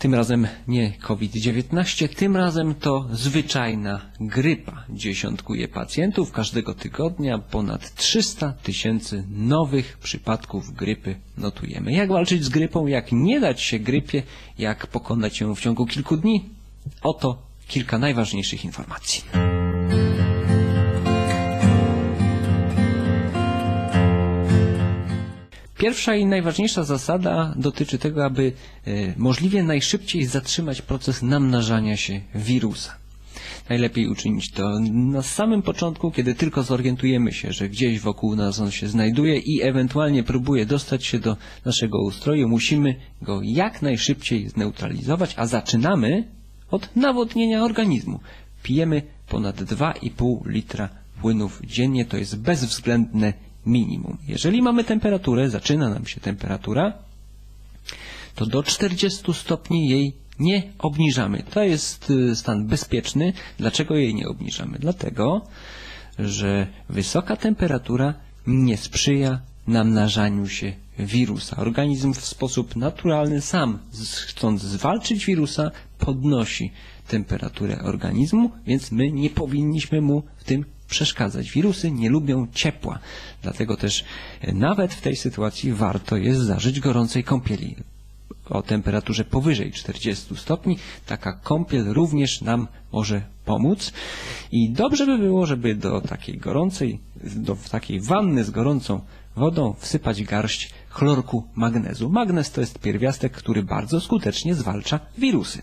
Tym razem nie COVID-19, tym razem to zwyczajna grypa. Dziesiątkuje pacjentów każdego tygodnia, ponad 300 tysięcy nowych przypadków grypy notujemy. Jak walczyć z grypą, jak nie dać się grypie, jak pokonać ją w ciągu kilku dni? Oto kilka najważniejszych informacji. Pierwsza i najważniejsza zasada dotyczy tego, aby e, możliwie najszybciej zatrzymać proces namnażania się wirusa. Najlepiej uczynić to na samym początku, kiedy tylko zorientujemy się, że gdzieś wokół nas on się znajduje i ewentualnie próbuje dostać się do naszego ustroju. Musimy go jak najszybciej zneutralizować, a zaczynamy od nawodnienia organizmu. Pijemy ponad 2,5 litra płynów dziennie, to jest bezwzględne minimum. Jeżeli mamy temperaturę, zaczyna nam się temperatura, to do 40 stopni jej nie obniżamy. To jest y, stan bezpieczny. Dlaczego jej nie obniżamy? Dlatego, że wysoka temperatura nie sprzyja namnażaniu się wirusa. Organizm w sposób naturalny sam, chcąc zwalczyć wirusa, podnosi temperaturę organizmu, więc my nie powinniśmy mu w tym przeszkadzać. Wirusy nie lubią ciepła, dlatego też e, nawet w tej sytuacji warto jest zażyć gorącej kąpieli o temperaturze powyżej 40 stopni. Taka kąpiel również nam może pomóc i dobrze by było, żeby do takiej gorącej, do takiej wanny z gorącą wodą wsypać garść chlorku magnezu. Magnez to jest pierwiastek, który bardzo skutecznie zwalcza wirusy.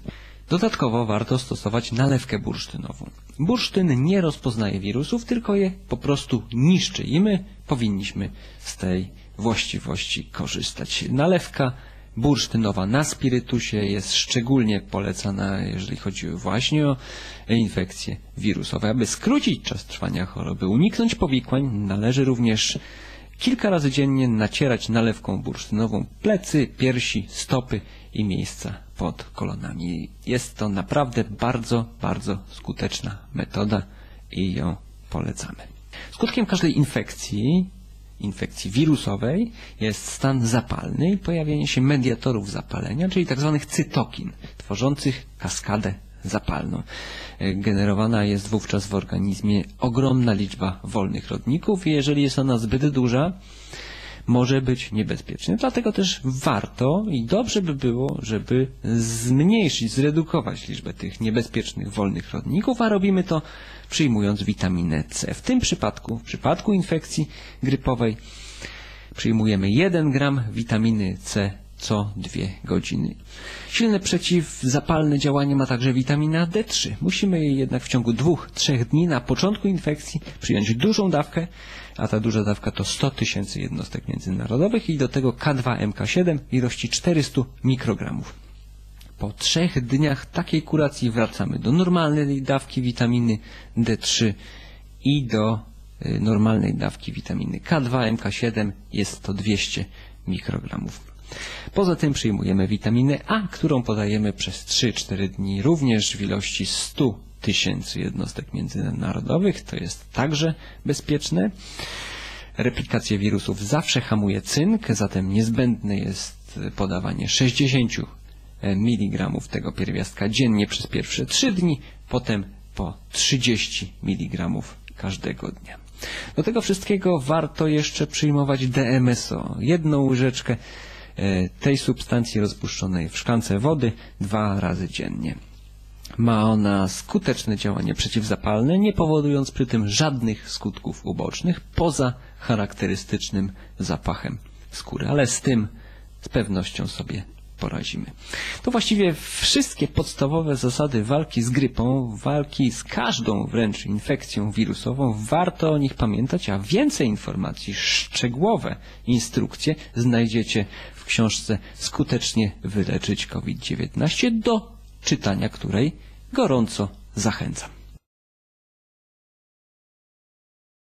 Dodatkowo warto stosować nalewkę bursztynową. Bursztyn nie rozpoznaje wirusów, tylko je po prostu niszczy i my powinniśmy z tej właściwości korzystać. Nalewka bursztynowa na spirytusie jest szczególnie polecana, jeżeli chodzi właśnie o infekcje wirusowe. Aby skrócić czas trwania choroby, uniknąć powikłań, należy również kilka razy dziennie nacierać nalewką bursztynową plecy, piersi, stopy i miejsca pod kolonami. Jest to naprawdę bardzo, bardzo skuteczna metoda i ją polecamy. Skutkiem każdej infekcji, infekcji wirusowej jest stan zapalny i pojawienie się mediatorów zapalenia, czyli tzw. cytokin, tworzących kaskadę zapalną. E, Generowana jest wówczas w organizmie ogromna liczba wolnych rodników i jeżeli jest ona zbyt duża, może być niebezpieczny. Dlatego też warto i dobrze by było, żeby zmniejszyć, zredukować liczbę tych niebezpiecznych wolnych rodników, a robimy to przyjmując witaminę C. W tym przypadku, w przypadku infekcji grypowej, przyjmujemy 1 gram witaminy C co dwie godziny. Silne przeciwzapalne działanie ma także witamina D3. Musimy jej jednak w ciągu dwóch, trzech dni na początku infekcji przyjąć dużą dawkę, a ta duża dawka to 100 tysięcy jednostek międzynarodowych i do tego K2MK7 w ilości 400 mikrogramów. Po trzech dniach takiej kuracji wracamy do normalnej dawki witaminy D3 i do y, normalnej dawki witaminy K2, MK7 jest to 200 mikrogramów. Poza tym przyjmujemy witaminę A, którą podajemy przez 3-4 dni również w ilości 100 tysięcy jednostek międzynarodowych. To jest także bezpieczne. Replikację wirusów zawsze hamuje cynk, zatem niezbędne jest podawanie 60 mg tego pierwiastka dziennie przez pierwsze 3 dni, potem po 30 mg każdego dnia. Do tego wszystkiego warto jeszcze przyjmować DMSO, jedną łyżeczkę tej substancji rozpuszczonej w szklance wody dwa razy dziennie. Ma ona skuteczne działanie przeciwzapalne, nie powodując przy tym żadnych skutków ubocznych poza charakterystycznym zapachem skóry, ale z tym z pewnością sobie poradzimy. To właściwie wszystkie podstawowe zasady walki z grypą, walki z każdą wręcz infekcją wirusową. Warto o nich pamiętać, a więcej informacji, szczegółowe instrukcje znajdziecie w książce Skutecznie wyleczyć COVID-19, do czytania której gorąco zachęcam.